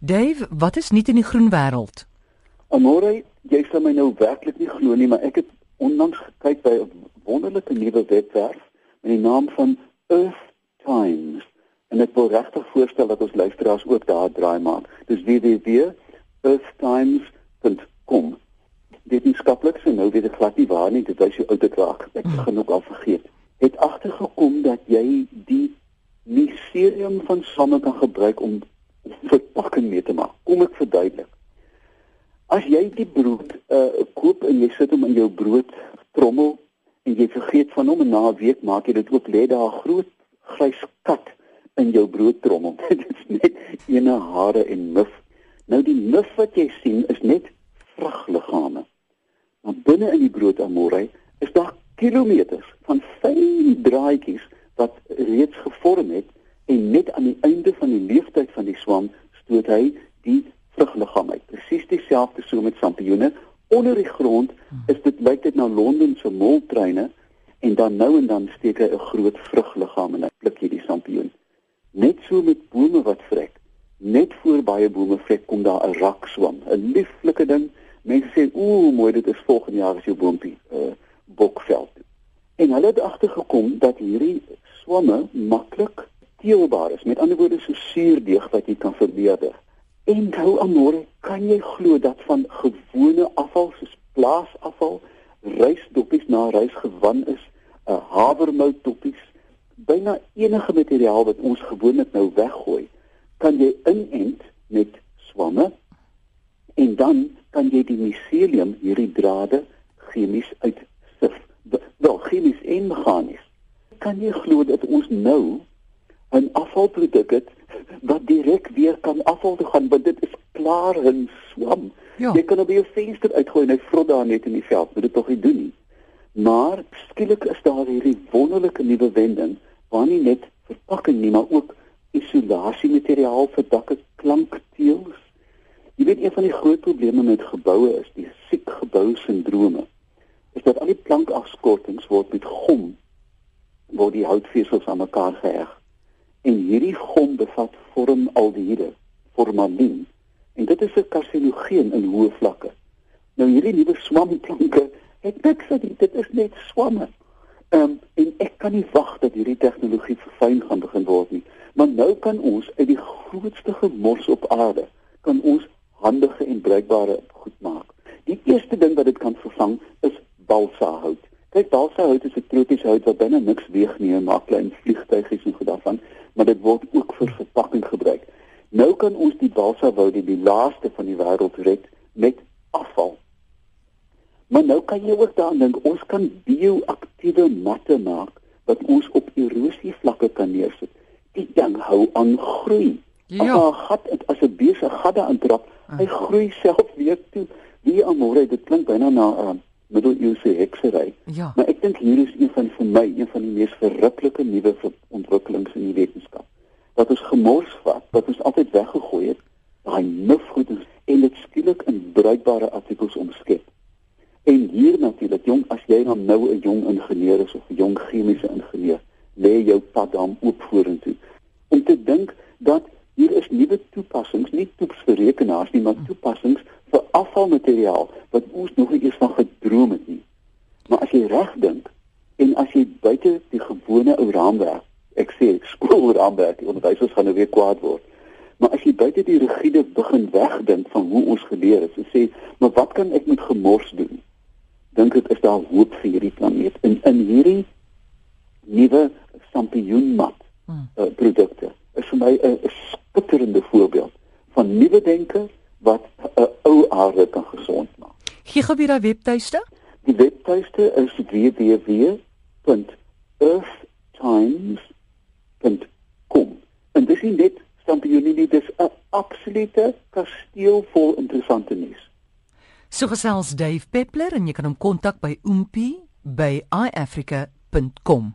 Dave, wat is nuut in die groen wêreld? Amore, jy sal my nou werklik nie glo nie, maar ek het onlangs gekyk by 'n wonderlike nuwe webwerf met die naam van Earth Times en ek wil regtig voorstel dat ons luisteraars ook daar draai maak. Dis www.earthtimes.com. Dit is skaplik, so nou weet ek glad nie waar nie, dit wys jou oud raak. Ek hmm. ook al vergeet. Het agtergekom dat jy die miserium van swamme kan gebruik om verpakking mee te maak. Kom ek verduidelik. As jy die brood uh koop en jy sit hom in jou brood trommel en jy vergeet van hom en na 'n week maak jy dit ook lê daar 'n groot grys kat in jou broodtrommel. dit is net ene hare en muf. Nou die muf wat jy sien is net vrugligame. Maar binne in die brood amorei is daar kilometers van fyn draadjies wat reeds gevorm het en net aan die einde van die leeftyd van die swam stoot hy die vrugliggaam uit. Presies dieselfde so met sampioene. Onder die grond is dit lyk dit na Londen se moltreine en dan nou en dan steek hy 'n groot vrugliggaam en hy pluk jy die sampioen. Net so met bome wat vrek. Net voor baie bome vrek kom daar 'n rakswam, 'n lieflike ding. Mense sê, "Ooh, mooi, dit is volgende jaar as jou boontjie uh bokveld." En hulle het agtergekom dat hierdie swamme maklik teelbaar is. Met ander woorde so suurdeeg wat jy kan verbeter. En nou amore, kan jy glo dat van gewone afval soos plaasafval, rysdoppies na rysgewan is, 'n uh, havermout doppies, byna enige materiaal wat ons gewoonlik nou weggooi, kan jy inent met swamme en dan kan jy die miselium hierdie drade chemies uitsif. Wel chemies en meganies. Kan jy glo dat ons nou 'n afvalproduk het wat direk weer kan afval toe gaan want dit is klaar in swam. Ja. Jy kan op jou venster uitgooi en hy vrot daar net in die veld. Moet dit tog nie doen nie. Maar skielik is daar hierdie wonderlike nuwe wending waar nie net verpakking nie, maar ook isolasiemateriaal vir dakke, klankteels. Jy weet een van die groot probleme met geboue is die siek gebou sindrome. Is dat al die plankafskortings word met gom word die houtvesels aan mekaar geheg en hierdie gom bevat formaldehiede, formalin. En dit is 'n karsinogeen in hoë vlakke. Nou hierdie nuwe swamplanke, ek dink dat dit is net swamme. Ehm um, en ek kan nie wag dat hierdie tegnologie verfyn gaan begin word nie. Maar nou kan ons uit die grootste gemors op aarde kan ons handige en bruikbare goed maak. Die eerste ding wat dit kan vervang is balsa hout. Kyk, balsa hout is 'n tropiese hout wat binne niks weeg nie, maak klein vliegtuigies en goed daarvan, maar dit word ook vir verpakking gebruik. Nou kan ons die balsa woud die, die laaste van die wêreld red met afval. Maar nou kan jy ook daaraan dink, ons kan bioaktiewe matte maak wat ons op erosie vlakke kan neersit. Die ding hou aan groei. Ja. As 'n gat as 'n besige gat daarin trap, hy ah. groei self weer toe. Wie amore, dit klink byna na 'n uh, middeleeuse heksery. Ja. Maar ek dink hier is een van vir my een van die mees verruklike nuwe ontwikkelings in die wetenskap. Wat ons gemors vat, wat ons altyd weggegooi het, daai nufgoed en dit skielik in bruikbare artikels omskep. En hier natuurlik, jong, as jy dan nou 'n jong ingenieur is of 'n jong chemiese ingenieur, lê jou pad dan oop vorentoe. Om te dink dat hier is nuwe toepassings, nie toeps vir rekenaars nie, maar toepassings vir afvalmateriaal wat ons nog nie eens van gedroom het nie. Maar as jy reg dink en as jy buite die gewone ou raamwerk, ek sê skoolraamwerk, die onderwysers gaan nou weer kwaad word. Maar as jy buite die rigiede begin wegdink van hoe ons geleer het, so sê, maar wat kan ek met gemors doen? Dink ek is daar hoop vir hierdie planeet in in hierdie nuwe sampioenmat hmm. uh, produkte. Is vir my 'n skitterende voorbeeld van nuwe denke wat 'n ou aarde kan gesond maak. Gee gou weer daai webtuiste. Die webtuiste is www.earthtimes.com. En dis nie net stampioenie nie, dis 'n absolute kasteel vol interessante nuus. So gesels Dave Peppler en jy kan hom kontak by oompie by iafrica.com.